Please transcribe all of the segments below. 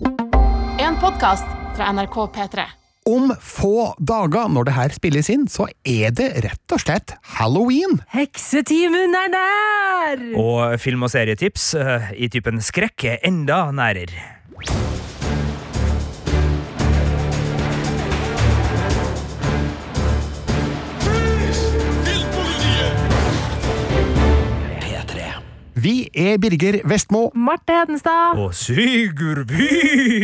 En podkast fra NRK P3. Om få dager, når det her spilles inn, så er det rett og slett halloween. Heksetimen er nær! Og film- og serietips eh, i typen skrekk er enda nærere. Vi er Birger Vestmo. Marte Hedenstad. Og Sigurd By!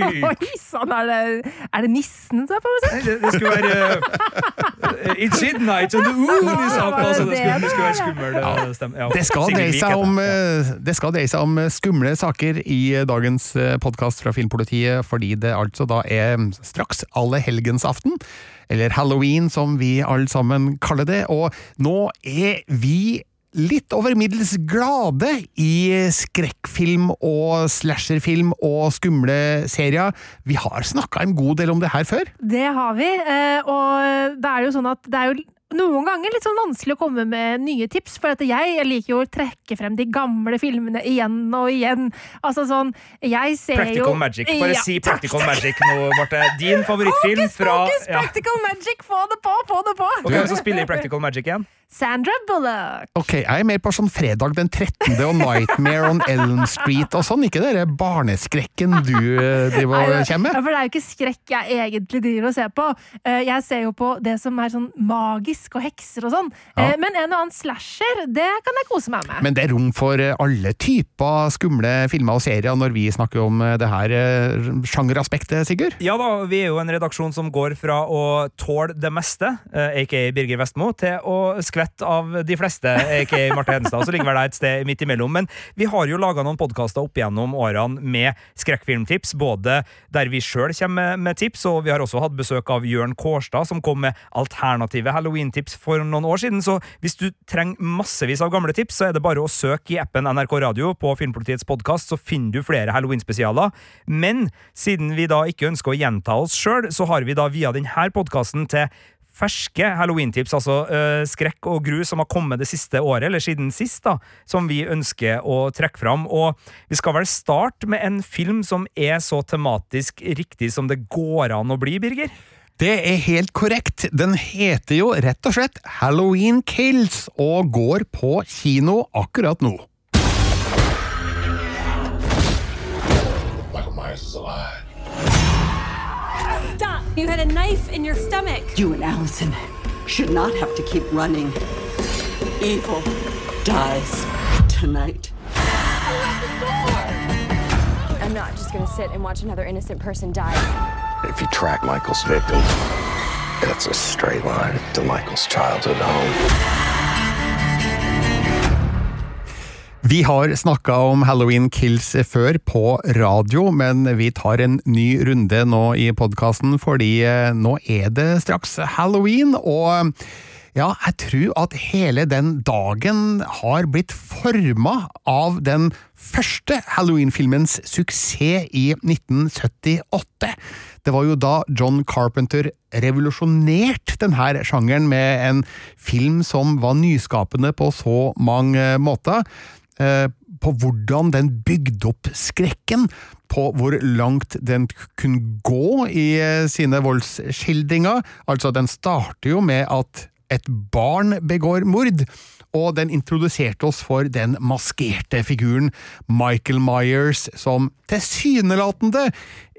Oi sann, er, det- er det nissen som er på musikk? Det, det skulle være uh, It's midnight and the moon is. Altså, det, skulle, det skulle være skummel stemme. Ja, Det skal, Sigurd dreie Vik seg heter om, det. Ja. eh, det skal dreie seg om eh, skumle saker i eh, dagens podkast fra Filmpolitiet, fordi det altså da er straks allehelgensaften. Eller halloween, som vi alle sammen kaller det. Og nå er vi litt over middels glade i skrekkfilm og slasherfilm og skumle serier. Vi har snakka en god del om det her før. Det har vi, eh, og det er jo sånn at det er jo noen ganger litt sånn vanskelig å komme med nye tips, for at jeg, liker jo å trekke frem de gamle filmene igjen og igjen. Altså sånn, jeg ser jo Practical Magic. Bare Ja, si Practical takk. Magic nå, Marte. Din favorittfilm Hokus fra Fokus, ja. practical magic, få det på, få det på! Og hvem som spiller i Practical Magic igjen? Sandra Bullock. Ok, jeg er mer på sånn fredag den 13. og Nightmare on Elm Street og sånn, ikke den barneskrekken du eh, driver og kommer kommer Ja, for det er jo ikke skrekk jeg egentlig driver og ser på. Eh, Jeg ser jo på det som er sånn magisk og hekser og sånn. Ja. Eh, Men en og annen slasher, det kan jeg kose meg med. Men det er rom for eh, alle typer skumle filmer og serier når vi snakker om eh, det her eh, sjangeraspektet, Sigurd. Ja da, vi er jo en redaksjon som går fra å tåle det meste, eh, aka Birger Vestmo, til å skvette av de fleste, aka Marte Hedenstad. Så ligger vel det et sted midt imellom. Men vi har jo laga noen podkaster opp igjennom årene med skrekkfilmtips, både der vi sjøl kommer med, tips, og vi har også hatt besøk av Jørn Kårstad, som kom med alternative halloween-tips for noen år siden. Så hvis du trenger massevis av gamle tips, så er det bare å søke i appen NRK Radio på Filmpolitiets podkast, så finner du flere halloween-spesialer. Men siden vi da ikke ønsker å gjenta oss sjøl, så har vi da via denne podkasten til ferske halloween-tips, altså øh, skrekk og gru som har kommet det siste året, eller siden sist, da, som vi ønsker å trekke fram. Og vi skal vel starte med en film som er så tematisk riktig som det går an å bli, Birger? Det er helt korrekt. Den heter jo rett og slett Halloween Kills og går på kino akkurat nå. Stop! You had a knife in your stomach. You and Allison should not have to keep running. Evil dies tonight. I'm not just gonna sit and watch another innocent person die. If you track Michael's victim, that's a straight line to Michael's childhood home. Vi har snakka om Halloween Kills før på radio, men vi tar en ny runde nå i podkasten, fordi eh, nå er det straks halloween, og ja, jeg tror at hele den dagen har blitt forma av den første Halloween-filmens suksess i 1978. Det var jo da John Carpenter revolusjonerte denne sjangeren med en film som var nyskapende på så mange måter eh, på hvordan den bygde opp skrekken, på hvor langt den kunne gå i eh, sine voldsskildringer. Altså, den starter jo med at et barn begår mord, og den introduserte oss for den maskerte figuren Michael Myers, som tilsynelatende,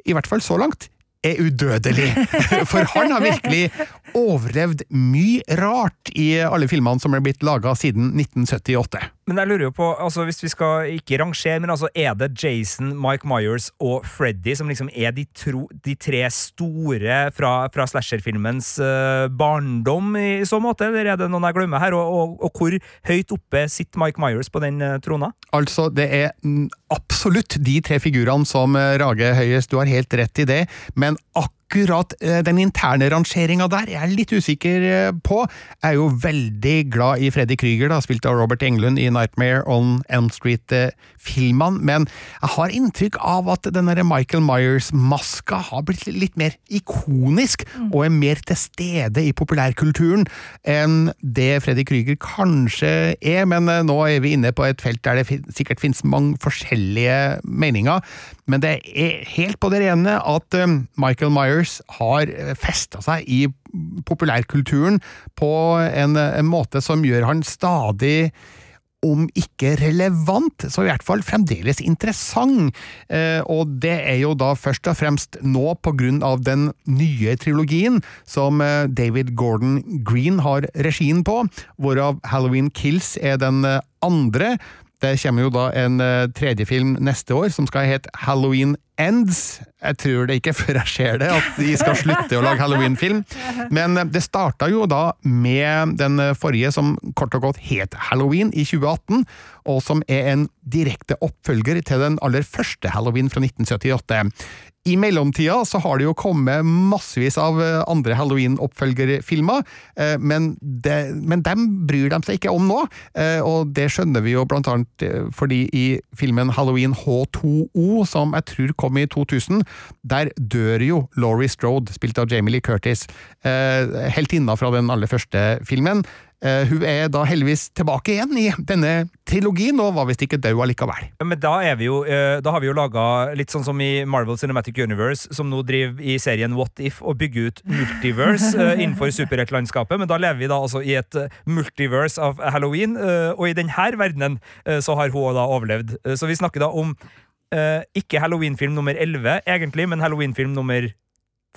i hvert fall så langt, er udødelig. For han har virkelig overlevd mye rart i alle filmene som er blitt laga siden 1978. Men jeg lurer jo på, altså hvis vi skal ikke rangere, men altså er det Jason, Mike Myers og Freddy som liksom er de, tro, de tre store fra, fra slasherfilmens uh, barndom i så måte, eller er det noen jeg glemmer her? Og, og, og hvor høyt oppe sitter Mike Myers på den uh, trona? Altså, det er absolutt de tre figurene som eh, rager høyest, du har helt rett i det, men akkurat akkurat eh, den interne rangeringa der jeg er litt usikker eh, på. Jeg er jo veldig glad i Freddy Krüger, da, spilt av Robert Englund i Nightmare on Elm Street-filmene, men jeg har inntrykk av at den Michael Myers-maska har blitt litt mer ikonisk, og er mer til stede i populærkulturen enn det Freddy Krüger kanskje er, men eh, nå er vi inne på et felt der det sikkert finnes mange forskjellige meninger. Men det er helt på det rene at Michael Myers har festa seg i populærkulturen på en, en måte som gjør han stadig om ikke relevant, så i hvert fall fremdeles interessant. Eh, og det er jo da først og fremst nå på grunn av den nye trilogien som eh, David Gordon Green har regien på, hvorav Halloween Kills er den eh, andre. Det kommer jo da en uh, tredje film neste år som skal hete Halloween Ends. Jeg tror det ikke før jeg ser det, at de skal slutte å lage Halloween-film. Men uh, det starta jo da med den forrige som kort og godt het Halloween i 2018, og som er en direkte oppfølger til den aller første Halloween fra 1978. I mellomtida så har det jo kommet massevis av eh, andre Halloween-oppfølgerfilmer, eh, men, men dem bryr de seg ikke om nå, eh, og det skjønner vi jo blant annet fordi i filmen Halloween H2O, som jeg tror kom i 2000, der dør jo Laurie Strode, spilt av Jamie Lee Curtis, helt inna fra den aller første filmen. Uh, hun er da heldigvis tilbake igjen i denne trilogien, og var visst ikke død allikevel. Men da, er vi jo, uh, da har vi jo laga litt sånn som i Marvel Cinematic Universe, som nå driver i serien What If og bygger ut multiverse uh, innenfor superheltlandskapet. Men da lever vi da altså i et multiverse av Halloween, og i denne verdenen så har hun da overlevd. så vi snakker da om ikke Halloween-film nummer 11, egentlig, men Halloween-film nummer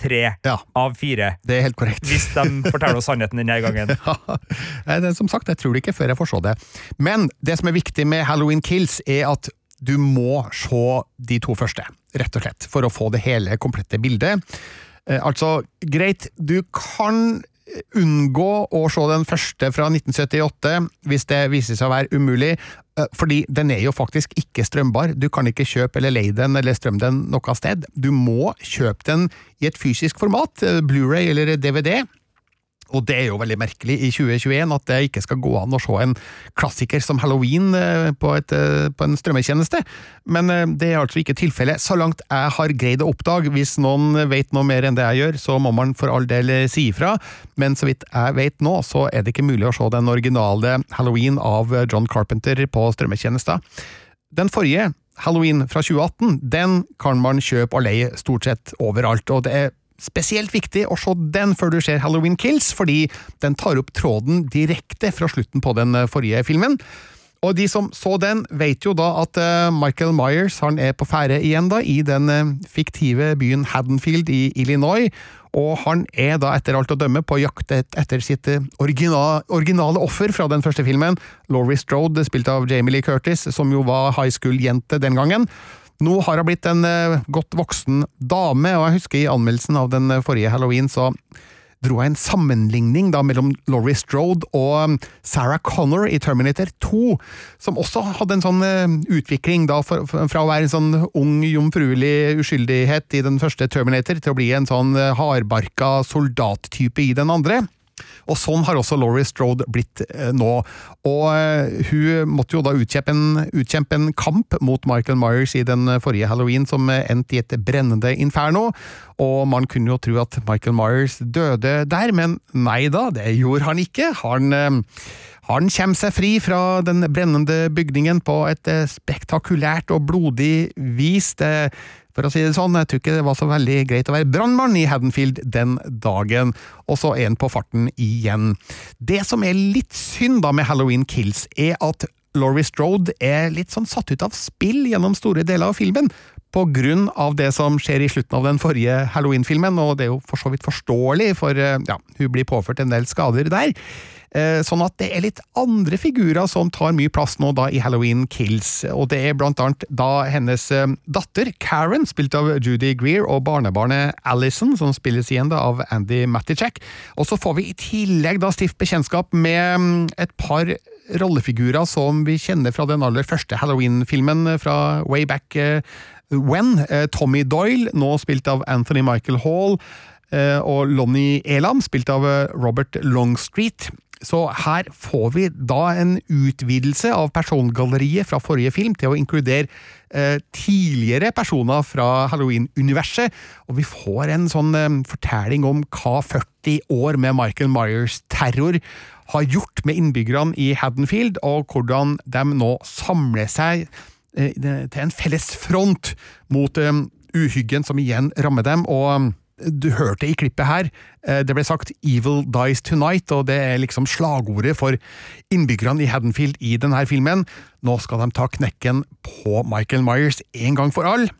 tre ja, av fire. Det er helt korrekt. Hvis de forteller oss sannheten denne gangen. ja, det, som sagt, jeg tror det ikke før jeg får se det. Men det som er viktig med Halloween Kills, er at du må se de to første, rett og slett, for å få det hele komplette bildet. Eh, altså, greit, du kan unngå å se den første fra 1978 hvis det viser seg å være umulig, eh, fordi den er jo faktisk ikke strømbar. Du kan ikke kjøpe eller leie den eller strømme den noe sted. Du må kjøpe den i et fysisk format, eh, Blu-ray eller DVD. Og det er jo veldig merkelig i 2021 at det ikke skal gå an å se en klassiker som Halloween eh, på, et, eh, på en strømmetjeneste, men eh, det er altså ikke tilfellet, så langt jeg har greid å oppdage. Hvis noen vet noe mer enn det jeg gjør, så må man for all del si ifra, men så vidt jeg vet nå, så er det ikke mulig å se den originale Halloween av John Carpenter på strømmetjenester. Den forrige, Halloween fra 2018, den kan man kjøpe og leie stort sett overalt, og det er spesielt viktig å se den før du ser Halloween Kills, fordi den tar opp tråden direkte fra slutten på den eh, forrige filmen. Og de som så den, vet jo da at eh, Michael Myers han er på ferde igjen da, i den eh, fiktive byen Haddonfield i Illinois, og han er da etter alt å dømme på jakt etter sitt original, originale offer fra den første filmen, Laurie Strode, spilt av Jamie Lee Curtis, som jo var high school-jente den gangen. Nå har hun blitt en uh, godt voksen dame, og jeg husker i anmeldelsen av den eh, forrige halloween så dro jeg en sammenligning da mellom Laurie Strode og um, Sarah Connor i Terminator 2, som også hadde en sånn uh, utvikling da fra å være en sånn ung, jomfruelig uskyldighet i den første Terminator til å bli en sånn hardbarka soldattype i den andre. Og sånn har også Laurie Strode blitt eh, nå. Og eh, hun måtte jo da utkjempe en, utkjempe en, kamp mot Michael Myers i den forrige halloween, som endte i et brennende inferno. Og man kunne jo tro at Michael Myers døde der, men nei da, det gjorde han ikke. Han eh, han kommer seg fri fra den brennende bygningen på et spektakulært og blodig vis. Det for å si det sånn, jeg tror ikke det var så veldig greit å være brannmann i Haddonfield den dagen, og så en på farten igjen. Det som er litt synd da med Halloween Kills, er at Laurie Strode er litt sånn satt ut av spill gjennom store deler av filmen, på grunn av det som skjer i slutten av den forrige Halloween-filmen, og det er jo for så vidt forståelig, for ja, hun blir påført en del skader der. Eh, sånn at det er litt andre figurer som tar mye plass nå da i Halloween Kills, og det er blant annet da hennes eh, datter Karen, spilt av Judy Greer, og barnebarnet Alison, som spilles igjen da av Andy Matichek. Og så får vi i tillegg da stift bekjentskap med mm, et par rollefigurer som vi kjenner fra den aller første Halloween-filmen fra way back When. Eh, Tommy Doyle, nå spilt av Anthony Michael Hall, og Lonnie Elam, spilt av Robert Longstreet. Så her får vi da en utvidelse av persongalleriet fra forrige film til å inkludere eh, tidligere personer fra Halloween-universet, og vi får en sånn eh, fortelling om hva 40 år med Michael Myers terror har gjort med innbyggerne i Haddonfield, og hvordan de nå samler seg eh, til en felles front mot eh, uhyggen som igjen rammer dem. og du hørte i klippet her, eh, det ble sagt 'Evil Dies Tonight', og det er liksom slagordet for innbyggerne i Haddonfield i denne filmen. Nå skal de ta knekken på Michael Myers en gang for all.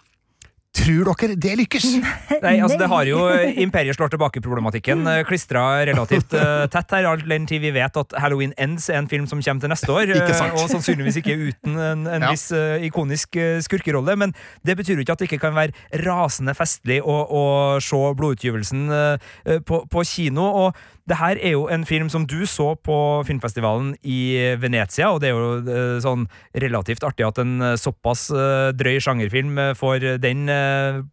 Tror dere det lykkes? Nei, altså Det har jo Imperiet slår tilbake-problematikken klistra relativt uh, tett her, all den tid vi vet at Halloween Ends er en film som kommer til neste år. Ikke sant. Uh, og sannsynligvis ikke uten en, en Ja. viss uh, ikonisk uh, skurkerolle. Men det betyr jo ikke at det ikke kan være rasende festlig å, å se blodutgyvelsen på, på kino. og det her er jo en film som du så på filmfestivalen i Venezia, og det er jo eh, sånn relativt artig at en eh, såpass eh, drøy sjangerfilm får den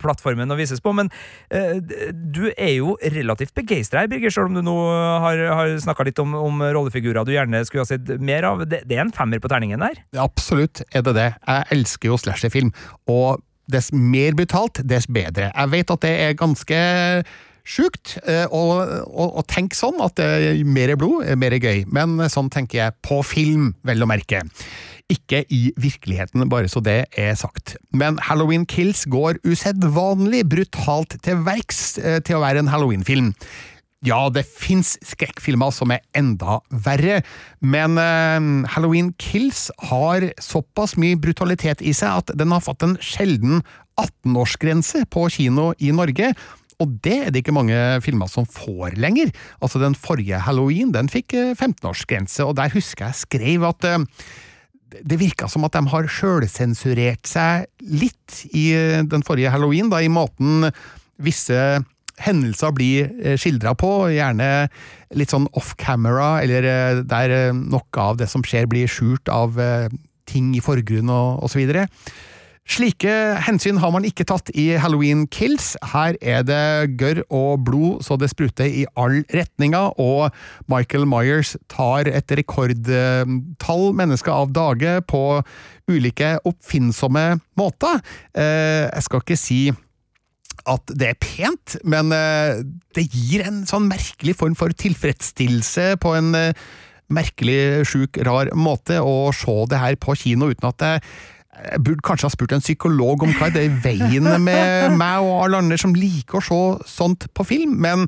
plattformen å vises på. Men du er jo relativt begeistra her, Birger, selv om du nå har, har snakka litt om, om rollefigurer du gjerne skulle ha sett mer av. Det, det er en femmer på terningen der. Absolutt er det det. Jeg elsker jo slasherfilm, og dess mer brutalt, dess bedre. Jeg vet at det er ganske sjukt eh, å, å tenke sånn, at eh, mer blod er mer gøy, men sånn tenker jeg på film, vel å merke. Ikke i virkeligheten, bare så det er sagt. Men Halloween Kills går usedvanlig brutalt til verks eh, til å være en Halloween-film. Ja, det fins skrekkfilmer som er enda verre, men eh, Halloween Kills har såpass mye brutalitet i seg at den har fått en sjelden 18-årsgrense på kino i Norge. Og det er det ikke mange filmer som får lenger. Altså Den forrige Halloween den fikk eh, 15-årsgrense, og der husker jeg skrev at eh, det virka som at de har sjølsensurert seg litt i eh, den forrige halloween, da, i måten visse hendelser blir skildra på, gjerne litt sånn off camera, eller eh, der eh, noe av det som skjer blir skjult av eh, ting i forgrunnen og, videre. Slike hensyn har man ikke tatt i Halloween Kills. Her er det gørr og blod så det spruter i all retninger, og Michael Myers tar et rekordtall mennesker av dage på ulike oppfinnsomme måter. Eh, Jeg skal ikke si at det er pent, men eh, det gir en sånn merkelig form for tilfredsstillelse på en eh, merkelig, sjuk, rar måte å se det her på kino uten at jeg jeg burde kanskje ha spurt en psykolog om hva er det i veien med meg og alle andre som liker å se sånt på film, men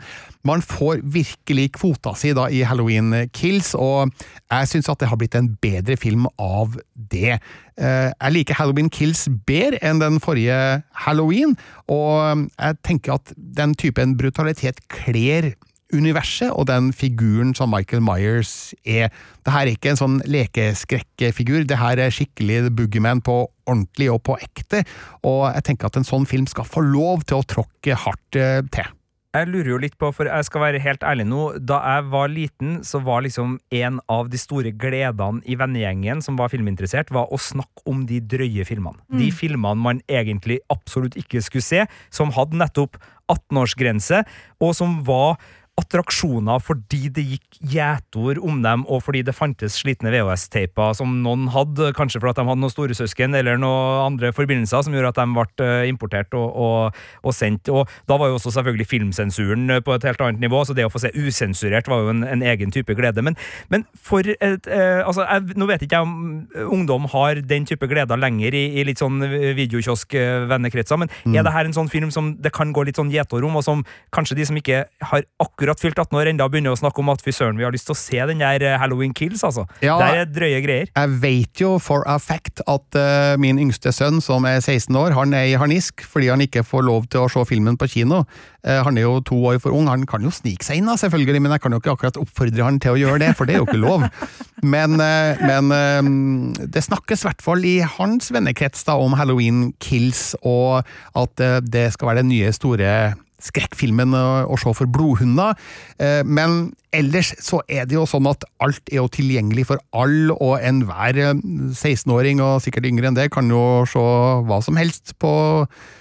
man får virkelig kvota si da i Halloween Kills, og jeg syns at det har blitt en bedre film av det. Eh, Jeg liker Halloween Kills bedre enn den forrige Halloween, og jeg tenker at den typen brutalitet kler universet og den figuren som Michael Myers er. Det her er ikke en sånn lekeskrekkefigur, det her er skikkelig The Boogeyman på ordentlig og på ekte, og jeg tenker at en sånn film skal få lov til å tråkke hardt eh, til. Jeg lurer jo litt på, for jeg skal være helt ærlig nå, da jeg var liten, så var liksom en av de store gledene i vennegjengen som var filminteressert, var å snakke om de drøye filmene. De filmene man egentlig absolutt ikke skulle se, som hadde nettopp 18-årsgrense, og som var attraksjoner fordi det gikk gjetord om dem, og fordi det fantes slitne VHS-teiper som noen hadde, kanskje fordi de hadde noen storesøsken eller noen andre forbindelser som gjorde at de ble eh, importert og, og, og sendt. Og da var jo også selvfølgelig filmsensuren eh, på et helt annet nivå, så det å få se usensurert var jo en, en egen type glede. Men, men for et eh, altså, jeg, Nå vet ikke jeg om ungdom har den type gleder lenger i, i litt sånn videokiosk-vennekretser, men er det her en sånn film som det kan gå litt sånn gjetord om, og som kanskje de som ikke har akkurat fylt 18 år enda begynner å snakke om at fy søren, vi har lyst til å se den der eh, Halloween Kills, altså. Ja. Det er drøye greier. Jeg vet jo for a fact at uh, min yngste sønn, som er 16 år, han er i harnisk fordi han ikke får lov til å se filmen på kino. Uh, han er jo to år for ung, han kan jo snike seg inn, da, selvfølgelig, men jeg kan jo ikke akkurat oppfordre han til å gjøre det, for det er jo ikke lov. Men, uh, men det snakkes i hvert fall i hans vennekrets da, om Halloween Kills, og at det skal være den nye store skrekkfilmen å, se for blodhunder. Eh, men ellers så er det jo sånn at alt er jo tilgjengelig for all og enhver eh, 16-åring, og sikkert yngre enn det, kan jo se hva som helst på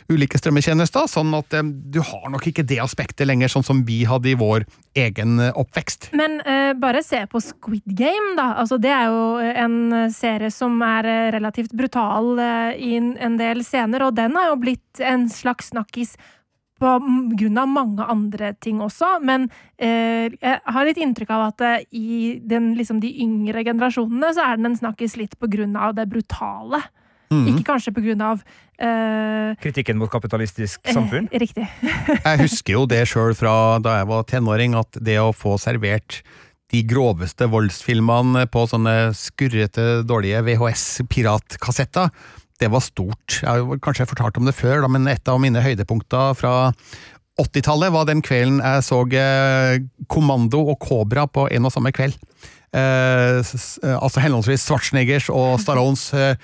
ulike strømmetjenester. Sånn at eh, du har nok ikke det aspektet lenger, sånn som vi hadde i vår egen eh, oppvekst. Men eh, bare se på Squid Game, da. Altså, det er jo en serie som er eh, relativt brutal eh, i en del scener, og den har jo blitt en slags snakkis på grunn av mange andre ting også, men eh, jeg har litt inntrykk av at eh, i den, liksom, de yngre generasjonene så er den en snakkis litt på grunn av det brutale. Ikke kanskje på grunn av eh, Kritikken mot kapitalistisk samfunn. Eh, riktig. Jeg husker jo det sjøl fra da jeg var tenåring, at det å få servert de groveste voldsfilmene på sånne skurrete, dårlige VHS-piratkassetter, det var stort. Jeg har kanskje fortalt om det før, da, men et av mine høydepunkter fra 80-tallet var den kvelden jeg så eh, Kommando og Kobra på en og samme kveld. Eh, s- altså henholdsvis Schwarzeneggers og Stallones eh,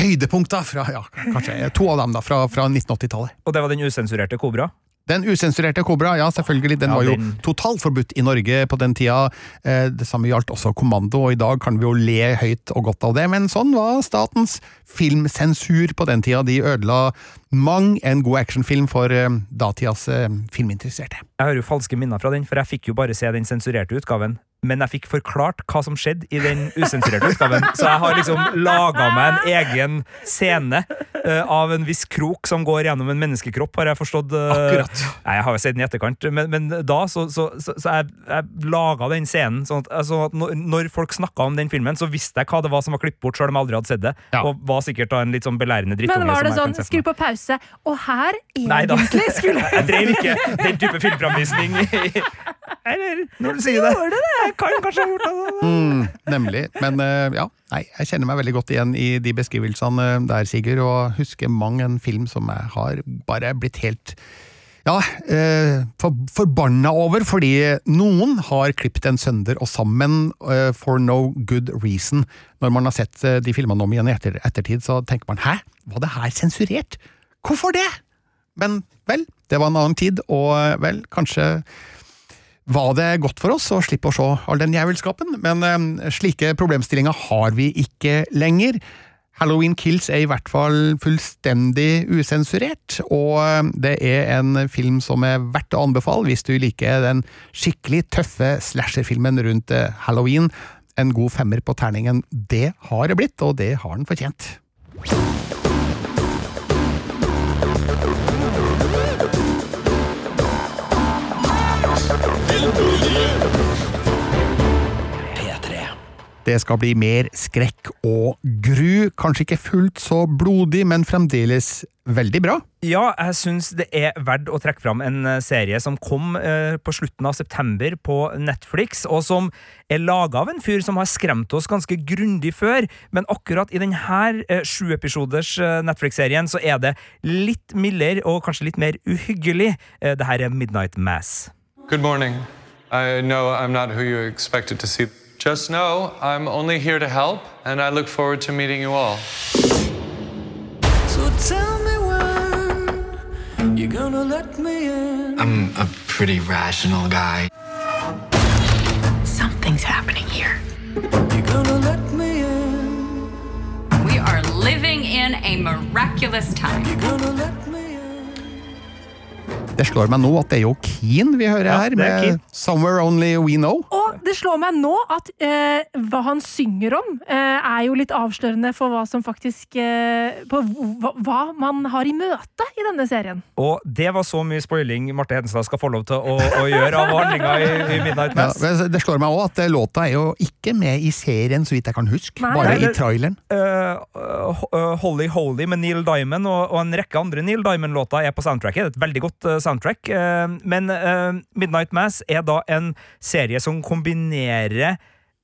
høydepunkter fra ja, kanskje to av dem da, fra, fra 1980-tallet. Og det var den usensurerte Kobra. Den usensurerte Kobra, ja selvfølgelig, den Ja, var jo den- totalt forbudt i Norge på den tida. Eh, Det samme gjaldt også Kommando, og i dag kan vi jo le høyt og godt av det, men sånn var statens filmsensur på den tida. De ødela mang en god actionfilm for eh, datidas eh, filminteresserte. Jeg har jo falske minner fra den, for jeg fikk jo bare se den sensurerte utgaven. Men jeg fikk forklart hva som skjedde i den usensurerte utgaven. Så jeg har liksom laga meg en egen scene uh, av en viss krok som går gjennom en menneskekropp, har jeg forstått. eh, Akkurat. Nei, jeg har jo sett den i etterkant, men, men da så, så, så, så jeg, jeg laga den scenen sånn at, altså, at når, folk snakka om den filmen, så visste jeg hva det var som var klippet bort, sjøl om jeg aldri hadde sett det. Ja. Og var sikkert da en litt sånn belærende drittunge. Men var det sånn skru på pause, og her egentlig skulle Jeg drev ikke den type filmframvisning i Eller, når du sier det. Gjorde det. Jeg kan kanskje ha gjort det. Mm, nemlig. Men eh, ja, nei, jeg kjenner meg veldig godt igjen i de beskrivelsene eh, der, Sigurd, og husker mang en film som jeg har bare blitt helt ja, eh, for, forbanna over, fordi noen har klippet en sønder og sammen for no good reason. Når man har sett de filmene om igjen i etter, ettertid, så tenker man hæ, var det her sensurert? Hvorfor det? Men vel, det var en annen tid, og vel, kanskje var det godt for oss å slippe å se all den jævelskapen, men eh, slike problemstillinger har vi ikke lenger. Halloween Kills er i hvert fall fullstendig usensurert, og eh, det er en film som er verdt å anbefale hvis du liker den skikkelig tøffe slasherfilmen rundt eh, halloween. En god femmer på terningen, det har det blitt, og det har den fortjent. Det skal bli mer skrekk og gru. Kanskje ikke fullt så blodig, men fremdeles veldig bra. Ja, jeg syns det er verdt å trekke fram en eh, serie som kom eh, på slutten av september på Netflix, og som er laga av en fyr som har skremt oss ganske grundig før, men akkurat i denne eh, sjuepisoders eh, Netflix-serien så er det litt mildere og kanskje litt mer uhyggelig. Eh, det her er Midnight Mass. Good morning. I know I'm not who you expected to see. Just know I'm only here to help, and I look forward to meeting you all. So tell me when you're gonna let me in. I'm a pretty rational guy. Something's happening here. You're gonna let me in. We are living in a miraculous time. You're gonna let me in. Det slår meg nå at det er jo Keen vi hører Ja, her, er med. 'Somewhere Only We Know'. Og det slår meg nå at eh, hva han synger om, eh, er jo litt avslørende for hva som faktisk eh, på hva, hva man har i møte i denne serien. Og det var så mye spoiling Marte Hedenstad skal få lov til å, å gjøre av handlinga i, i Midnight Mass. Ja, det slår meg òg at eh, låta er jo ikke med i serien, så vidt jeg kan huske. Nei. Bare Nei, i traileren. Uh, uh, uh, Holly Holy med Neil Diamond og, og en rekke andre Neil Diamond-låter er på soundtracket. Det er et veldig godt uh, soundtrack. Uh, men uh, Midnight Mass er da en serie som kombinerer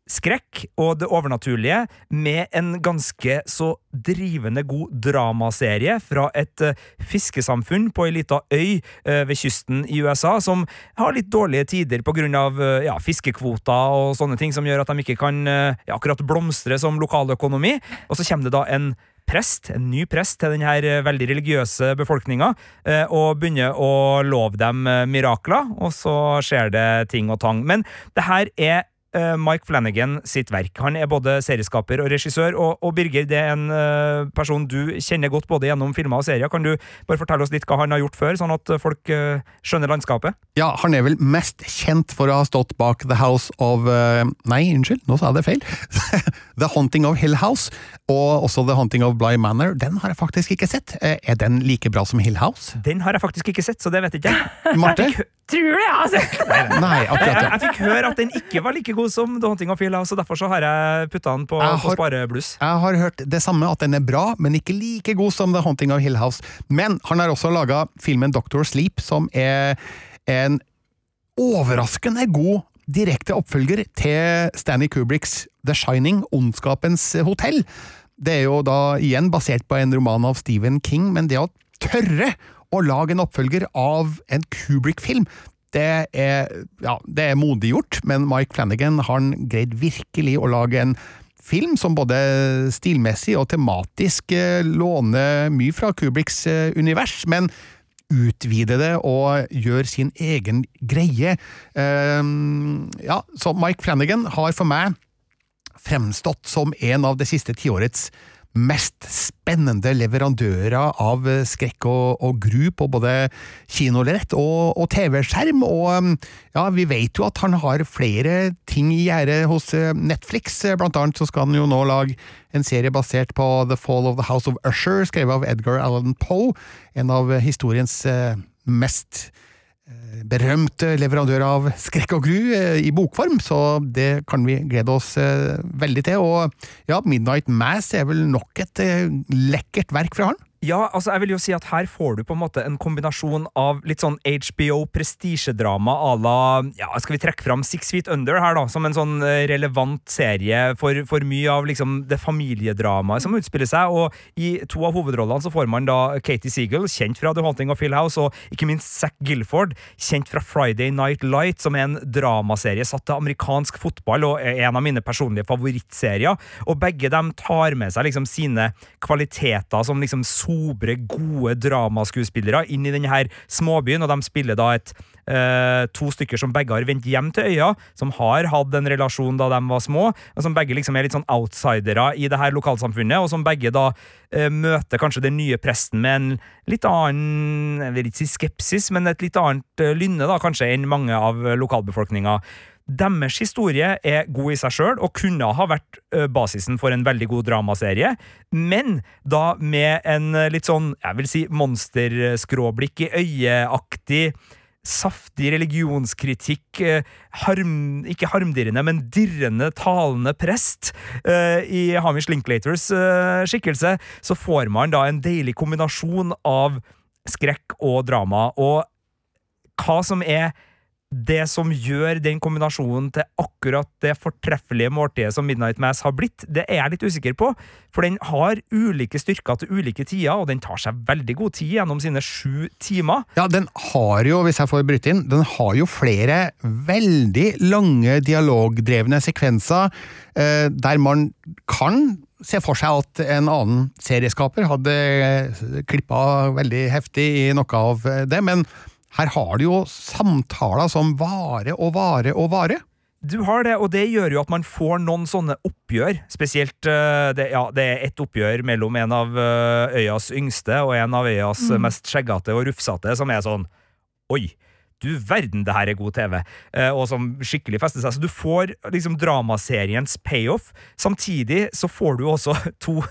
skrekk og det overnaturlige med en ganske så drivende god dramaserie fra et uh, fiskesamfunn på ei lita øy ved kysten i USA som har litt dårlige tider pga. Uh, ja, fiskekvoter og sånne ting som gjør at de ikke kan ja, akkurat blomstre som lokaløkonomi. Og så det da en prest, en ny prest til denne her veldig religiøse befolkninga, eh, og begynner å love dem eh, mirakler, og så skjer det ting og tang. Men det her er eh, Mike Flanagan sitt verk. Han er både serieskaper og regissør, og, og Birger, det er en eh, person du kjenner godt både gjennom filmer og serier. Kan du bare fortelle oss litt hva han har gjort før, sånn at folk eh, skjønner landskapet? Ja, han er vel mest kjent for å ha stått bak The House of eh, Nei, unnskyld, nå sa jeg det feil. The Haunting of Hill House, og også The Haunting of Bly Manor. Den har jeg faktisk ikke sett. Eh, Er den like bra som Hill House? Den har jeg faktisk ikke sett, så det vet ikke jeg. Marte? Tror du jeg har sett Nei, akkurat det. jeg, jeg fikk høre at den ikke var like god som The Haunting of Hill House, og derfor så har jeg putta den på, Jeg på sparebluss. Jeg har hørt det samme, at den er bra, men ikke like god som The Haunting of Hill House. Men han har også laga filmen Doctor Sleep, som er en overraskende god direkte oppfølger til Stanley Kubricks The Shining, Ondskapens hotell. Det er jo da igjen basert på en roman av Stephen King, men det å tørre å lage en oppfølger av en Kubrick-film, det er, ja, det er modig gjort, men Mike Flanagan har greid virkelig å lage en film som både stilmessig og tematisk eh, låner mye fra Kubricks eh, univers, men utvide det og gjøre sin egen greie. Ehm, ja, så Mike Flanagan har for meg fremstått som en av det siste tiårets mest spennende leverandører av skrekk og, og gru på både kinolerret og, og TV-skjerm, og um, ja, vi vet jo at han har flere ting i gjerdet hos eh, Netflix, blant annet så skal han jo nå lage en serie basert på The Fall of the House of Usher, skrevet av Edgar Allan Poe, en av historiens eh, mest eh, berømte leverandør av skrekk og gru eh, i bokform, så det kan vi glede oss eh, veldig til. Og ja, Midnight Mass er vel nok et eh, lekkert verk fra han? Ja, altså jeg vil jo si at her får du på en måte en kombinasjon av litt sånn HBO prestisjedrama à la ja, Skal vi trekke fram Six Feet Under her, da, som en sånn eh, relevant serie for, for mye av liksom det familiedramaet som utspiller seg. Og i to av hovedrollene så får man da Katie Seagull, kjent fra The Haunting of Hill House, og ikke minst Zack Gilford, kjent fra Friday Night Light, som er en dramaserie satt til amerikansk fotball og er en av mine personlige favorittserier. Og begge dem tar med seg liksom sine kvaliteter som liksom sobre, gode dramaskuespillere inn i denne her småbyen, og de spiller da et eh, to stykker som begge har vendt hjem til øya, som har hatt en relasjon da de var små, og som begge liksom er litt sånn outsidere i det her lokalsamfunnet, og som begge da eh, møter kanskje den nye presten med en litt annen jeg vil ikke si skepsis, men et litt annet eh, lynne da, kanskje enn mange av lokalbefolkninga. Deres historie er god i seg sjøl og kunne ha vært basisen for en veldig god dramaserie, men da med en litt sånn, jeg vil si, monsterskråblikk i øyeaktig Saftig religionskritikk, harm, ikke harmdirrende, men dirrende, talende prest i Hamish Linklaters skikkelse, så får man da en deilig kombinasjon av skrekk og drama. Og hva som er det som gjør den kombinasjonen til akkurat det fortreffelige måltidet som Midnight Mass har blitt, det er jeg litt usikker på. For den har ulike styrker til ulike tider, og den tar seg veldig god tid gjennom sine sju timer. Ja, den har jo, hvis jeg får bryte inn, den har jo flere veldig lange dialogdrevne sekvenser eh, der man kan se for seg at en annen serieskaper hadde klippa veldig heftig i noe av det, men her har du jo samtaler som varer og varer og varer. Du har det, og det gjør jo at man får noen sånne oppgjør. Spesielt øh, det, ja, det er ett oppgjør mellom en av øh, øyas yngste og en av øyas Mm. mest skjeggete og rufsete, som er sånn Oi! Du verden, det her er god TV! Eh, og som skikkelig fester seg. Så du får liksom dramaseriens payoff. Samtidig så får du også to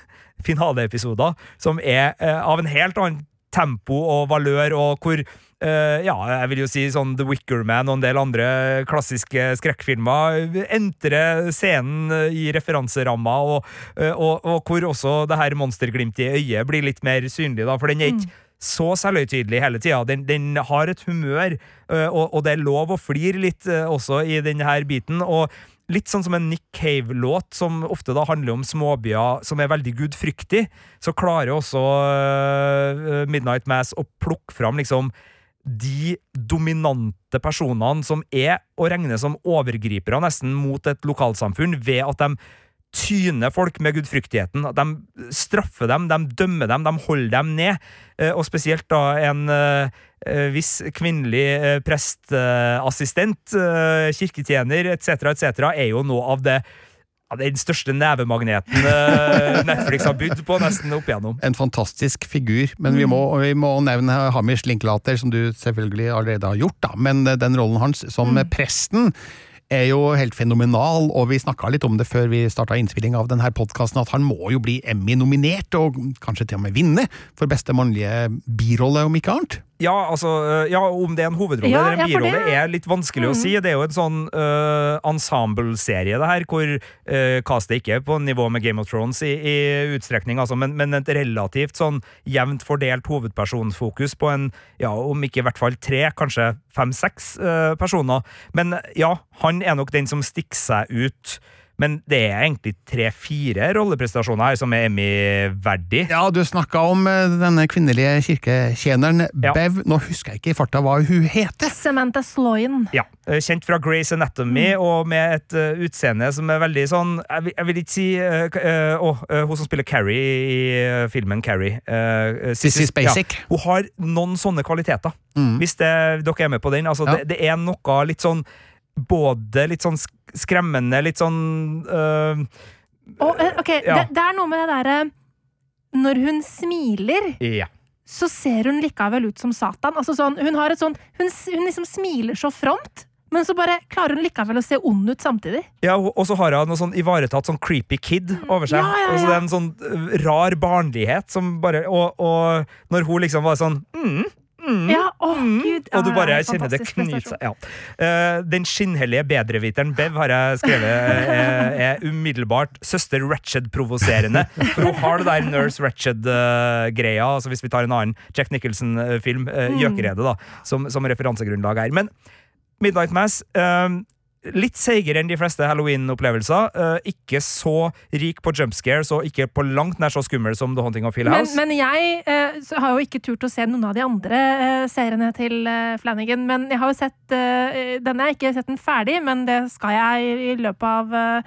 finaleepisoder som er eh, av en helt annen tempo og valør, og hvor eh, ja, jeg vil jo si sånn The Wicker Man og en del andre klassiske skrekkfilmer entrer scenen i referanseramma, og, eh, og, og hvor også det her monsterglimtet i øyet blir litt mer synlig, da, for den er ikke så selvhøytidelig hele tida. Den, den har et humør, øh, og, og det er lov å flire litt også i denne biten. Og litt sånn som en Nick Cave-låt, som ofte da handler om småbyer som er veldig gudfryktig, så klarer også Midnight Mass å plukke fram liksom de dominante personene som er å regne som overgripere nesten mot et lokalsamfunn, ved at de tyner folk med gudfryktigheten. At De straffer dem, de dømmer dem, de holder dem ned. Eh, og spesielt da en eh, eh, viss kvinnelig prestassistent, kirketjener etc., etc., er jo noe av det den største nevemagneten eh, Netflix har bydd på nesten opp igjennom. En fantastisk figur, men vi, må, vi må nevne Hamish Linklater, som du selvfølgelig allerede har gjort, da. men den rollen hans som presten er jo helt fenomenal, og vi snakka litt om det før vi starta innspilling av denne podkasten, at han må jo bli Emmy-nominert, og kanskje til og med vinne, for beste mannlige birolle, om ikke annet. Ja, altså, øh, ja, om det er en hovedrolle Ja, eller en ja, birolle, det- er litt vanskelig å Mm. si. Det er jo en sånn uh, ensemble-serie, det her, hvor castet ikke er på nivå med Game of Thrones i, i utstrekning, altså, men, men et relativt sånn jevnt fordelt hovedpersonfokus på en, ja, om ikke i hvert fall tre, kanskje fem-seks uh, personer. Men ja, han er nok den som stikker seg ut. Men det er egentlig tre-fire rolleprestasjoner her som er Emmy-verdig. Ja, du snakka om eh, denne kvinnelige kirketjeneren Bev. Nå husker jeg ikke i farta hva hun heter. Samantha Sloyan. Ja, eh, Kjent fra Grace Anatomy, og med et uh, utseende som er veldig sånn Jeg vil, jeg vil ikke si uh, eh, hun som spiller Carrie i filmen Carrie. Sissy Spacek. Ja, hun har noen sånne kvaliteter. Mm. Hvis det, dere er med på den. Altså, Ja. det, det er noe litt sånn Både litt sånn skremmende, litt sånn øh, Og, eh, ok, Ja. det, det er noe med det derre Når hun smiler, Ja. så ser hun likevel ut som Satan. Altså sånn, hun har et sånt Hun, hun liksom smiler så fromt, men så bare klarer hun likevel å se ond ut samtidig. Ja, og så har hun noe sånn ivaretatt sånn creepy kid over seg. Ja, ja, ja. Så det er en sånn øh, rar barnlighet som bare Og, og når hun liksom var sånn mm, mm, Ja, å gud. Og du bare kjenner det knyter seg. Ja. Uh, den skinnhellige bedreviteren Bev har jeg skrevet er, er umiddelbart søster Ratched-provoserende. For hun har det der Nurse Ratched-greia, altså hvis vi tar en annen Jack Nicholson-film, uh. Gjøkeredet, da, som, som referansegrunnlag her. Men Midnight Mass eh, Litt seigere enn de fleste Halloween-opplevelser. Uh, ikke så rik på jump scares og ikke på langt nær så skummel som The Haunting of Hill House. men jeg uh, så har jo ikke turt å se noen av de andre uh, seriene til Flanagan. Men jeg har jo sett denne. Jeg har ikke sett den ferdig, men det skal jeg i, i løpet av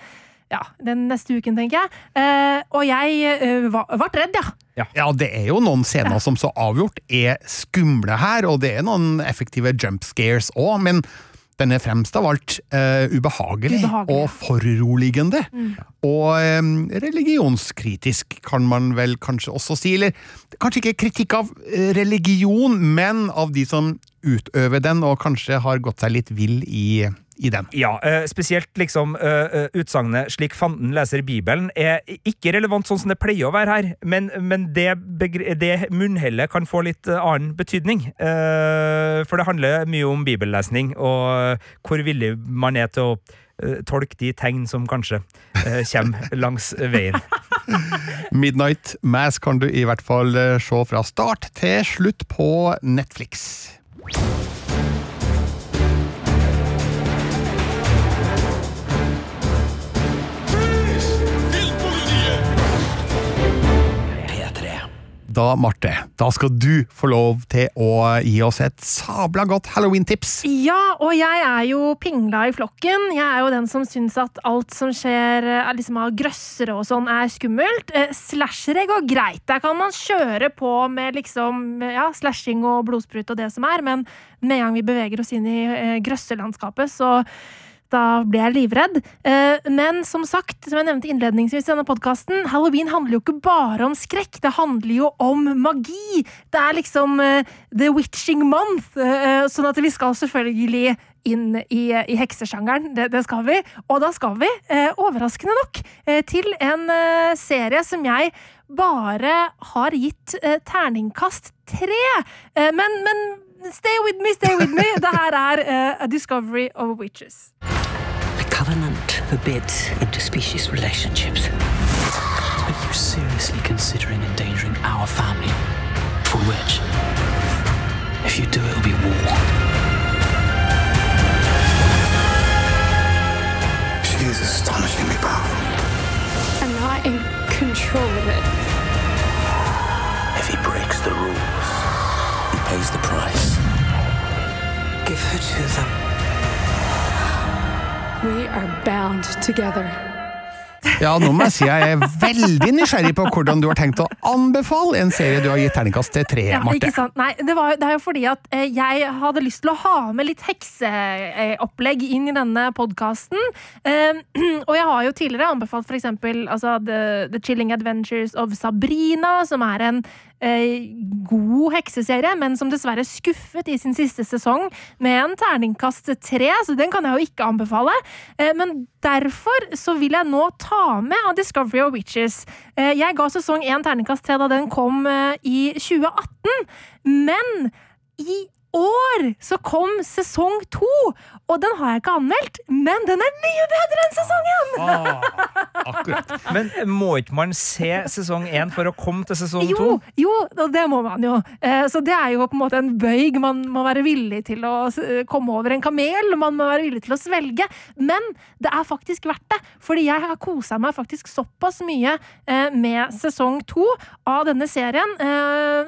ja, den neste uken, tenker jeg. Eh, og jeg ble redd, ja. Ja, det er jo noen scener som så avgjort er skumle her, og det er noen effektive jump scares òg, men den er fremst av alt uh, ubehagelig, Ubehagelig, og foruroligende. Mm. Og um, religionskritisk, kan man vel kanskje også si. Eller kanskje ikke kritikk av eh, religion, men av de som utøver den, og kanskje har gått seg litt vill i, i den. Ja, eh, spesielt liksom eh, eh, utsagnet 'slik fanden leser Bibelen' er ikke relevant sånn som det pleier å være her, men, men det, det munnhellet kan få litt annen betydning. For det handler mye om bibellesning, og hvor villig man er til å tolke de tegn som kanskje kommer langs veien. Midnight Mass kan du i hvert fall se fra start til slutt på Netflix. Da, Marte, da skal du få lov til å gi oss et sabla godt halloween-tips. Ja, og jeg er jo pingla i flokken. Jeg er jo den som syns at alt som skjer eh, liksom av grøssere og sånn, er skummelt. Eh, Slashere går greit. Der kan man kjøre på med liksom ja, slashing og blodsprut og det som er, men med en gang vi beveger oss inn i eh, grøsselandskapet, så da blir jeg livredd. Eh, Men som sagt, som jeg nevnte innledningsvis i denne podkasten, halloween handler jo ikke bare om skrekk. Det handler jo om magi. Det er liksom eh, the witching month. eh, Sånn at vi skal selvfølgelig inn i, i heksesjangeren. Det, det skal vi. Og da skal vi, eh, overraskende nok, eh, til en eh, serie som jeg bare har gitt terningkast tre. Men, men stay with me, stay with me. Det her er A Discovery of Witches. The Covenant forbids interspecies relationships. Are you seriously considering endangering our family? For which? If you do, it'll be war. She is astonishingly powerful. I'm not in control of it. If he breaks the rules, he pays the price. Give her to them. We are bound together. Ja, nå må jeg si jeg er veldig nysgjerrig på hvordan du har tenkt å anbefale en serie du har gitt terningkast til tre, Ja, Marte. ikke sant? Nei, det, var, det er jo fordi at eh, jeg hadde lyst til å ha med litt hekseopplegg inn i denne podkasten. Eh, og jeg har jo tidligere anbefalt eksempel altså, The, The Chilling Adventures of Sabrina, som er en eh, god hekseserie, men som dessverre skuffet i sin siste sesong med en terningkast tre, så den kan jeg jo ikke anbefale. Eh, men derfor så vil jeg nå ta med av Discovery of Witches. Eh, jeg ga sesong én terningkast tre da den kom eh, i 2018, men i år så kom sesong to, og den har jeg ikke anmeldt, men den er mye bedre enn sesong én! Akkurat. Men må ikke man se sesong én for å komme til sesong to? Jo, jo, det må man jo. Eh, Så det er jo på en måte en bøyg. Man må være villig til å eh, komme over en kamel. Man må være villig til å svelge. Men det er faktisk verdt det. Fordi jeg har kosa meg faktisk såpass mye eh, med sesong to av denne serien,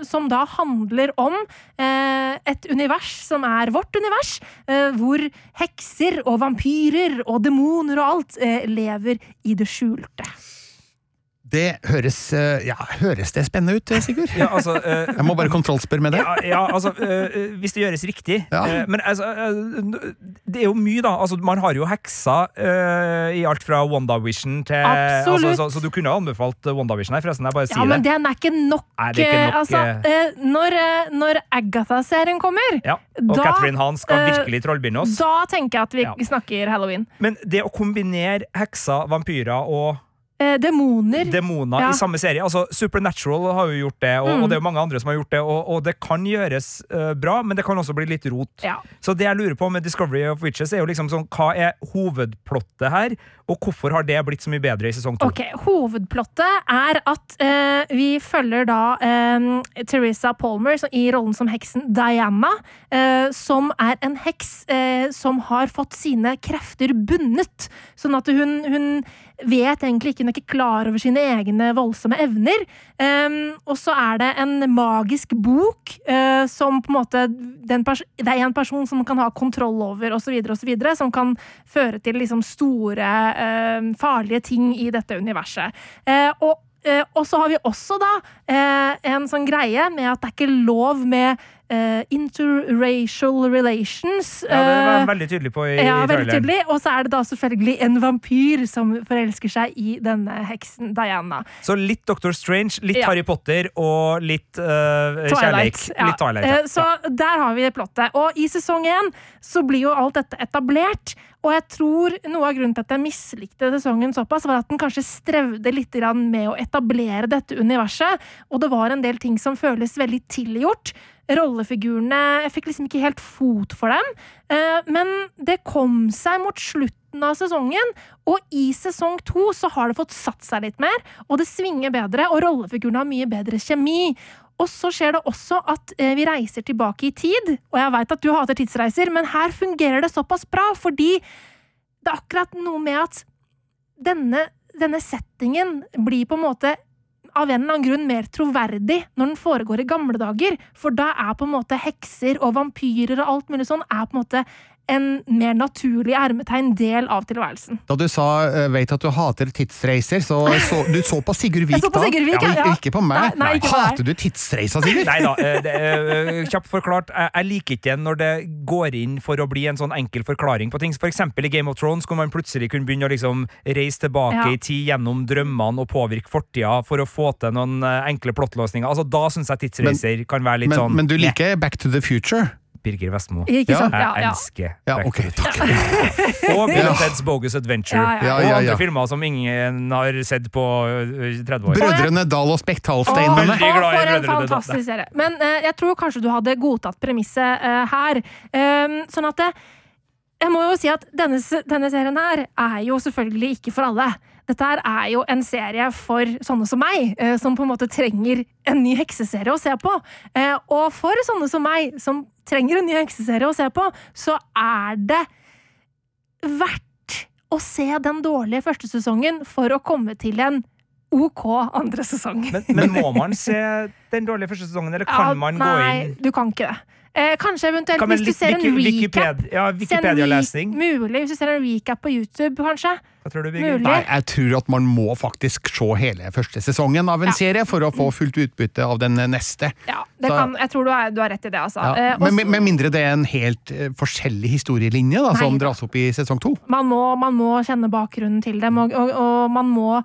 som da handler om et univers som er vårt univers, eh, hvor hekser og vampyrer og demoner og alt eh, lever i det skjulte. Det høres, eh, ja, høres det spennende ut, Sigurd? Ja, altså, uh, Jeg må bare kontrollspørre med det. Ja, ja altså, uh, hvis det gjøres riktig. Ja. Eh, men altså, det er jo mye, da. Altså, man har jo heksa i alt fra WandaVision til Absolutt. altså, så, så du kunne ha anbefalt WandaVision her, forresten. Jeg bare Ja, men det. den er ikke nok. Er ikke nok, eh, altså, eh, når, eh, når Agatha-serien kommer, Ja. Og da, Catherine Hahn skal eh, virkelig trollbinde oss. da tenker jeg at vi Ja. snakker halloween. Men det å kombinere hekser, vampyrer og Eh, demoner. demoner Ja. i samme serie. Altså, Supernatural har jo gjort det, og, Mm. og det er jo mange andre som har gjort det. Og, og det kan gjøres uh, bra, men det kan også bli litt rot. Ja. Så det jeg lurer på med Discovery of Witches, er jo liksom sånn, hva er hovedplottet her, og hvorfor har det blitt så mye bedre i sesong to? Okay, Hovedplottet er at uh, vi følger da eh, Teresa Palmer i rollen som heksen Diana, som er en heks som har fått sine krefter bundet. Sånn at hun, hun vet egentlig ikke, hun er ikke klar over sine egne voldsomme evner. Um, og så er det en magisk bok uh, som på en måte Det er en person som kan ha kontroll over, osv., osv., som kan føre til liksom store, uh, farlige ting i dette universet. Uh, og eh, og så har vi også da en sånn greie med at det er ikke lov med eh, interracial relations. Ja, det var eh, veldig tydelig på i, ja, i veldig tydelig. Og så er det da selvfølgelig en vampyr som forelsker seg i denne heksen Diana. Så litt Doctor Strange, litt Ja. Harry Potter og litt uh, kjærleik. ja. Litt Twilight. Ja. Så der har vi plottet. Og i sesong én så blir jo alt dette etablert. Og jeg tror noe av grunnen til at jeg mislikte sesongen såpass, var at den kanskje strevde litt med å etablere dette universet. Og det var en del ting som føles veldig tilgjort. Rollefigurene Jeg fikk liksom ikke helt fot for dem. Eh, Men det kom seg mot slutten av sesongen, og i sesong to så har det fått satt seg litt mer, og det svinger bedre, og rollefigurene har mye bedre kjemi. Og så skjer det også at eh, vi reiser tilbake i tid, og jeg veit at du hater tidsreiser, men her fungerer det såpass bra, fordi det er akkurat noe med at denne, denne settingen blir på en måte av en eller annen grunn mer troverdig når den foregår i gamle dager. For da er på en måte hekser og vampyrer og alt mulig sånn er på en måte en mer naturlig ermetegn del av tilværelsen. Da du sa eh, 'veit at du hater tidsreiser', så, så du så på Sigurd Vik da? Sigurd Vik, ja, ja. ikke på meg. Nei, nei, ikke. Hater du tidsreiser, Sigurd? Nei da, eh, kjapt forklart. Jeg, jeg liker ikke når det går inn for å bli en sånn enkel forklaring på ting. For eksempel i Game of Thrones, hvor man plutselig kunne begynne å liksom reise tilbake Ja. i tid gjennom drømmene og påvirke fortida for å få til noen enkle plottløsninger. Altså, da syns jeg tidsreiser kan være litt Men, sånn men du yeah. liker Back to the Future? Birger Vestmo. Ikke sant? Ja, Jeg elsker Ja, Back ok, to takk. Og Bill Ja. Ted's Bogus Adventure. Ja, ja. Og andre ja. filmer som ingen har sett på øh, 30 år. Brødrene Dal og Spektalsteinene. Oh, for en fantastisk serie. Men uh, jeg tror kanskje du hadde godtatt premisset uh, her. Um, sånn at det, jeg må jo si at denne, denne serien her er jo selvfølgelig ikke for alle. Dette her er jo en serie for sånne som meg, eh, som på en måte trenger en ny hekseserie å se på. Eh, og for sånne som meg, som trenger en ny hekseserie å se på, så er det verdt å se den dårlige første sesongen for å komme til en OK andre sesong. Men, men må man se den dårlige første sesongen, eller kan Ja, man gå inn nei, du kan ikke det. Eh, kanskje eventuelt kan hvis du ser en recap. Ja, Wikipedia-lesning? Mulig, hvis du ser en recap på YouTube, kanskje. Tror du? Mulig. Nei, jeg tror at man må faktisk se hele første sesongen av en serie for å få fullt utbytte av den neste. Ja, det Så- kan, jeg tror du, har, du har rett i det, altså. Ja. Eh, Men også- med, med mindre det er en helt eh, forskjellig historielinje da, som dras opp i sesong to. man, må, man må kjenne bakgrunnen til dem, og, og, og man må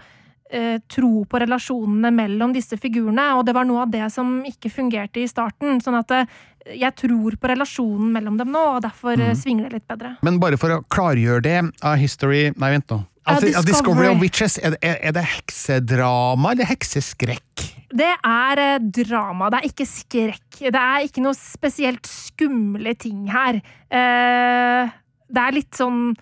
eh, tro på relasjonene mellom disse figurene. Og det var noe av det som ikke fungerte i starten. Sånn at eh, jeg tror på relasjonen mellom dem nå, og derfor eh, Mhm. svinger det litt bedre. Men bare for å klargjøre det, av History Nei, vent nå. A Altså, A Discovery Discovery. of Witches, er det, er er det heksedrama eller hekseskrekk? Det er eh, drama, det er ikke skrekk. Det er ikke noe spesielt skumle ting her. Eh, det er litt sånn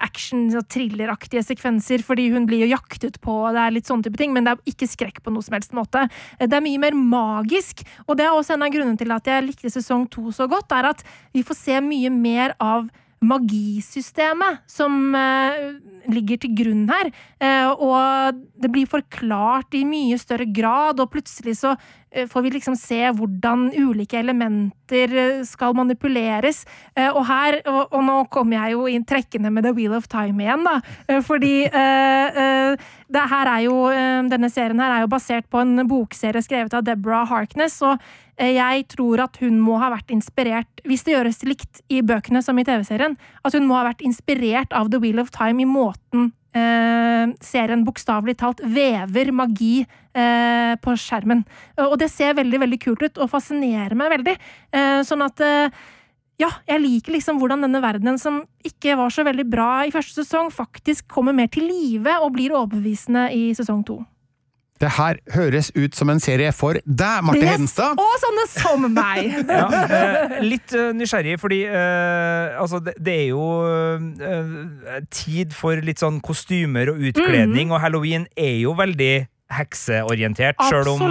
action- og thrilleraktige sekvenser, fordi hun blir jo jaktet på, og det er litt sånne type ting, men det er ikke skrekk på noe som helst måte. Eh, Det er mye mer magisk, og det er også en av grunnene til at jeg likte sesong to så godt, er at vi får se mye mer av magisystemet som eh, ligger til grunn her. Eh, og det blir forklart i mye større grad, og plutselig så eh, får vi liksom se hvordan ulike elementer skal manipuleres. Og her, og, og nå kommer jeg jo inn trekkende med The Wheel of Time igjen, da. Fordi her er jo, eh, denne serien her er jo basert på en bokserie skrevet av Deborah Harkness. og jeg tror at hun må ha vært inspirert, hvis det gjøres likt i bøkene som i TV-serien, at hun må ha vært inspirert av The Wheel of Time i måten eh, serien bokstavelig talt vever magi eh, på skjermen. Og det ser veldig veldig kult ut, og fascinerer meg veldig. Eh, sånn at eh, ja, jeg liker liksom hvordan denne verdenen som ikke var så veldig bra i første sesong, faktisk kommer mer til live og blir overbevisende i sesong to. Det her høres ut som en serie for deg, Marte Yes! Hedenstad. Og sånne som meg! Ja, eh, litt eh, nysgjerrig, fordi eh, altså, det, det er jo eh, tid for litt sånn kostymer og utkledning, mm. og halloween er jo veldig hekseorientert, sjøl om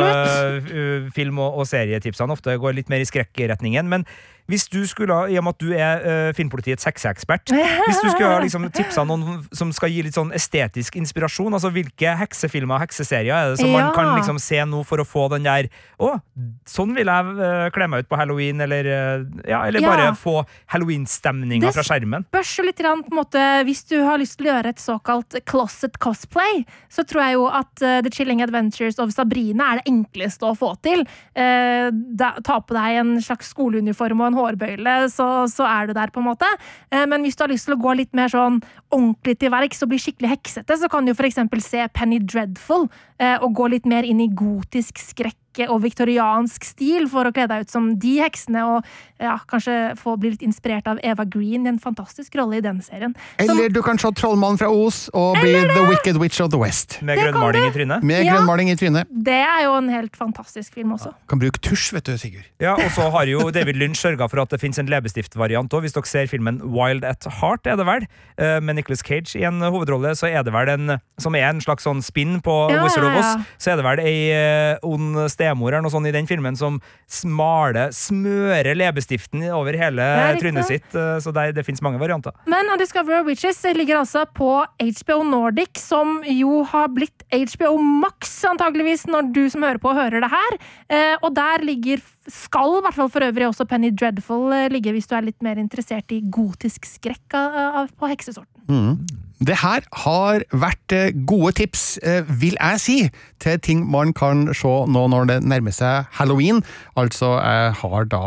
film- og, og serietipsene ofte går litt mer i skrekkretningen. Men hvis du skulle, i og med at du er uh, filmpolitiets hekseekspert, hvis du skulle ha liksom, tipsa noen som skal gi litt sånn estetisk inspirasjon, altså hvilke heksefilmer og hekseserier er det som man kan liksom se nå for å få den der Å, sånn vil jeg uh, kle meg ut på halloween, eller, uh, ja, eller Ja. bare få halloween-stemninga fra skjermen. Det spørs jo litt grann, på en måte, Hvis du har lyst til å gjøre et såkalt closet cosplay, så tror jeg jo at uh, The Chilling Adventures of Sabrina er det enkleste å få til. Da, ta på deg en slags skoleuniform og en hårbøyle, så, så er du der, på en måte. Eh, men hvis du har lyst til å gå litt mer sånn ordentlig til verks og bli skikkelig heksete, så kan du eksempel se Penny Dreadful eh, og gå litt mer inn i gotisk skrekk og viktoriansk stil for å kle deg ut som de heksene, og ja, kanskje få bli litt inspirert av Eva Green i en fantastisk rolle i den serien. Som- Eller du kan se Trollmannen fra Os og bli The Wicked Witch of the West. Med grønnmaling i trynet. Med Ja. grønnmaling i trynet. det er jo en helt fantastisk film også. Kan bruke tusj, vet du, Sigurd. Ja, og så har jo David Lynch sørga for at det fins en leppestiftvariant òg. Hvis dere ser filmen Wild at Heart, er det vel, eh, med Nicolas Cage i en hovedrolle, så er det vel en som er en slags sånn spinn på Ja, Wizard of Oz. ja. Så er det vel ei ond ond stemor eller noe sånt i den filmen som smaler, smører leppestiften over hele trynet sitt. eh, Så det, det fins mange varianter. Men A Discovery of Witches ligger altså på HBO Nordic, som jo har blitt HBO Max, antageligvis, når du som hører på, hører det her. Eh, og der ligger, skal i hvert fall for øvrig også Penny Dreadful eh, ligge, hvis du er litt mer interessert i gotisk skrekk av, av, på heksesorten. Mm. Det her har vært eh, gode tips, eh, vil jeg si, til ting man kan se nå når det nærmer seg halloween. Altså, jeg har da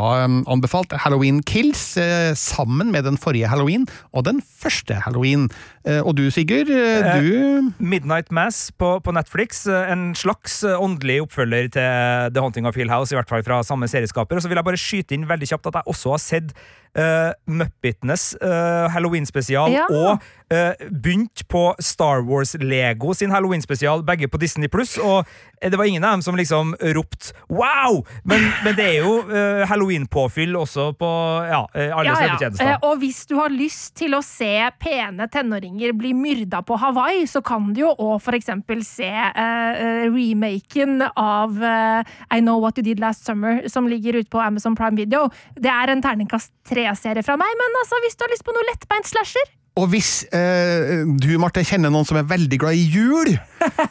anbefalt Halloween Kills eh, sammen med den forrige halloween og den første halloween. Eh, Og du, Sigurd, eh, du Midnight Mass på, på Netflix. eh, En slags eh, åndelig oppfølger til The Haunting of Hill House, i hvert fall fra samme serieskaper. Og så vil jeg bare skyte inn veldig kjapt at jeg også har sett uh, Muppetnes uh, Halloween-spesial Ja. og uh, begynt på Star Wars-Lego sin Halloween-spesial, begge på Disney Pluss. Og eh, det var ingen av dem som liksom ropte 'wow'! Men, men det er jo uh, Halloween-påfyll også på ja, eh, alle Ja, ja. Eh, Og hvis du har lyst til å se pene tenåringer bli myrda på Hawaii, så kan du jo òg eksempel se eh, remaken av uh, I Know What You Did Last Summer, som ligger ute på Amazon Prime Video. Det er en terningkast tre-serie fra meg, men altså, hvis du har lyst på noe lettbeint slasher Og hvis eh, du, Marte, kjenner noen som er veldig glad i jul,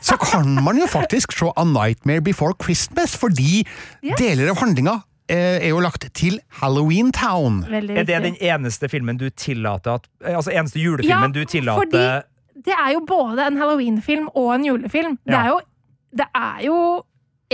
så kan man jo faktisk se A Nightmare Before Christmas, fordi Yes. deler av handlinga er jo lagt til Halloween Town. Er det den eneste filmen du tillater at Altså eneste julefilmen du tillater fordi det er jo både en halloween-film og en julefilm. Det er jo Det er jo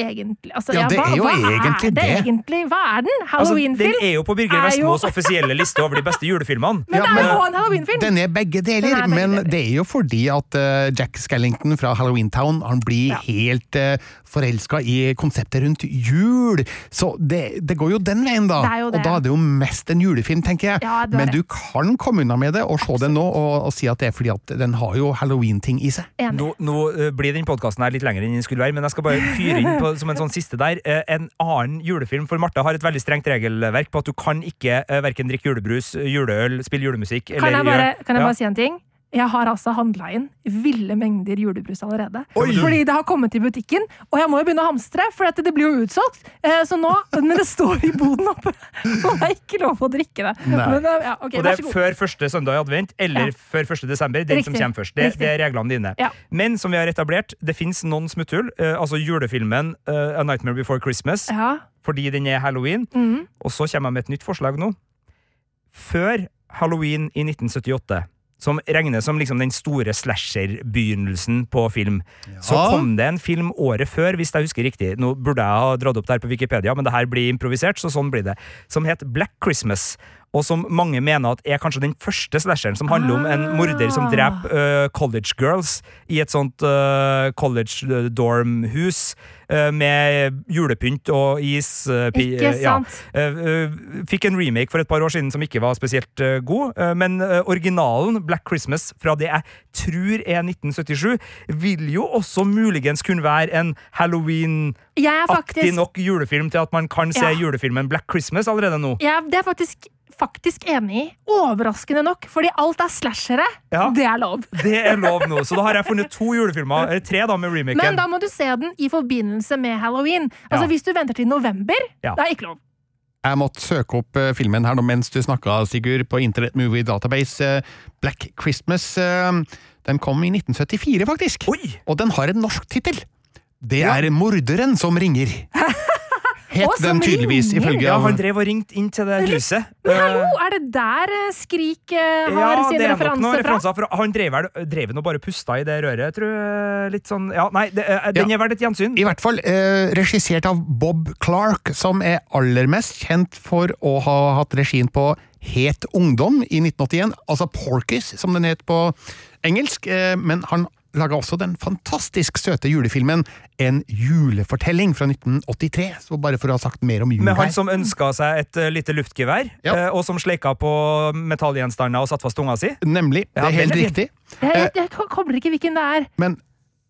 egentlig altså, Ja, det er jo hva egentlig er det. det. egentlig? Hva er den? Altså, Halloween-film? den er jo på Birger Vestmås jo- offisielle liste over de beste julefilmene. Men det er jo en halloween-film! Den er begge deler, er begge men deler. det er jo fordi at uh, Jack Skellington fra Halloween Town han blir helt uh, forelska i konseptet rundt jul. Så det, det går jo den veien, da. Det det. Og da er det jo mest en julefilm, tenker jeg. Ja, men du kan komme unna med det og se den nå og, og si at det er fordi at den har jo halloween-ting i seg. Nå, nå eh, blir den podkasten litt lengre enn den skulle være, men jeg skal bare fyre inn på, som en sånn siste der. eh, en annen julefilm, for Marte har et veldig strengt regelverk på at du kan ikke uh, verken drikke julebrus, juleøl, spille julemusikk Kan jeg bare, kan jeg bare si en ting? Jeg har altså handla inn ville mengder julebrus allerede. Oi! Fordi det har kommet i butikken, og jeg må jo begynne å hamstre, for dette, det blir jo utsolgt. Eh, så nå, Men det står i boden oppe, og det er ikke lov å drikke det. Men, eh, ja, okay, og det er før første søndag i advent eller Ja. før første desember. Den som kommer først. Det, det er reglene dine. Ja. Men som vi har etablert, det fins noen smutthull. eh, altså julefilmen eh, A Nightmare Before Christmas, Ja. fordi den er halloween. Mm. Og så kommer jeg med et nytt forslag nå. Før halloween i 1978, som regnes som liksom den store slasher-begynnelsen på film, så kom det en film året før, hvis jeg husker riktig. Nå burde jeg ha dratt opp det her på Wikipedia, men det her blir improvisert, så sånn blir det. Som het Black Christmas. Og som mange mener at er kanskje den første slasheren, som handler om en morder som Ah. dreper uh, college girls i et sånt uh, college øh, dorm-hus uh, med julepynt og is. Ikke ja. sant? Eh, eh, fikk en remake for et par år siden som ikke var spesielt eh, god, eh, men eh, originalen, Black Christmas, fra det jeg tror er 1977, vil jo også muligens kunne være en Halloween-aktig Jeg faktisk, nok julefilm til at man kan se Ja. julefilmen Black Christmas allerede nå. Ja, det er faktisk faktisk enig i. Overraskende nok, fordi alt er slashere. Ja. Det er lov. Det er lov nå, så da har jeg funnet to julefilmer, eller tre da, med remaken. Men da må du se den i forbindelse med halloween. Altså Ja. Hvis du venter til november, Ja. det er ikke lov. Jeg måtte søke opp eh, filmen her nå mens du snakka, Sigurd, på Internet Movie Database. eh, Black Christmas. eh, Den kom i 1974, faktisk. Og den har en norsk tittel. Det er Morderen som ringer. Het den tydeligvis, ringer? ifølge Ja, han drev og ringte inn til det huset. Men hallo, Eh, er det der eh, Skrik eh, har Ja, noen referanser fra? referanser. For han drev vel drev nå bare pusta i det røret, tror jeg. Litt sånn Ja, nei, det, den Ja. er verdt et gjensyn. I hvert fall eh, regissert av Bob Clark, som er aller mest kjent for å ha hatt regien på Het ungdom i 1981, altså Porkys, som den het på engelsk, eh, men han laga også den fantastisk søte julefilmen En julefortelling fra 1983, så bare for å ha sagt mer om jul Med han her. som ønska seg et uh, lite luftgevær, eh, og som sleika på metallgjenstander og satte fast tunga si. Nemlig, det Ja, er helt riktig. Jeg, jeg, jeg kommer ikke hvilken det er. Men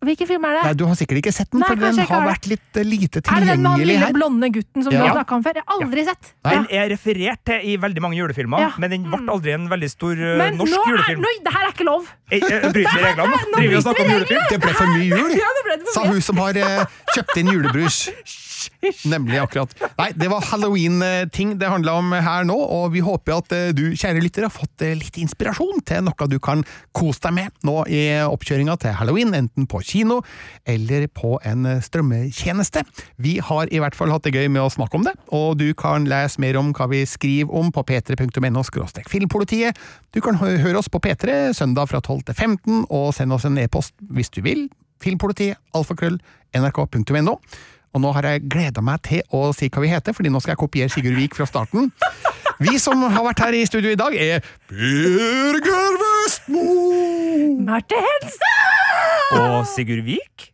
Hvilken film er det? nei, du har sikkert ikke sett den, Nei, for den har vært litt uh, lite Er det den med han lille her. blonde gutten som Ja. du har snakka om før? Jeg har aldri sett. Den er referert til i veldig mange julefilmer, Ja. men den ble aldri en veldig stor uh, Men norsk nå er, julefilm. nå, det her er ikke lov! Eh, Bryter vi reglene? Nå Driver vi og snakker om julefilm? Det ble for mye jul, Ja, det ble det for sa hun som har uh, kjøpt inn julebrus. Nemlig akkurat. Nei, det var halloween-ting det handla om her nå, og vi håper at du, kjære lytter, har fått litt inspirasjon til noe du kan kose deg med nå i oppkjøringa til halloween, enten på kino eller på en eh, strømmetjeneste. Vi har i hvert fall hatt det gøy med å snakke om det, og du kan lese mer om hva vi skriver om på p3.no filmpolitiet. Du kan høre oss på P3 søndag fra 12 til 15, og send oss en e-post hvis du vil. Filmpolitiet, alfakrøll, nrk.no. Og nå har jeg gleda meg til å si hva vi heter, fordi nå skal jeg kopiere Sigurd Vik fra starten. Vi som har vært her i studio i dag, er Birger Vestmo! Marte Henstad! Og Sigurd Vik?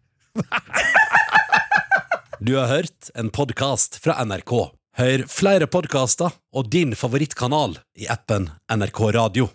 Du har hørt en podkast fra NRK. Hør flere podkaster og din favorittkanal i appen NRK Radio.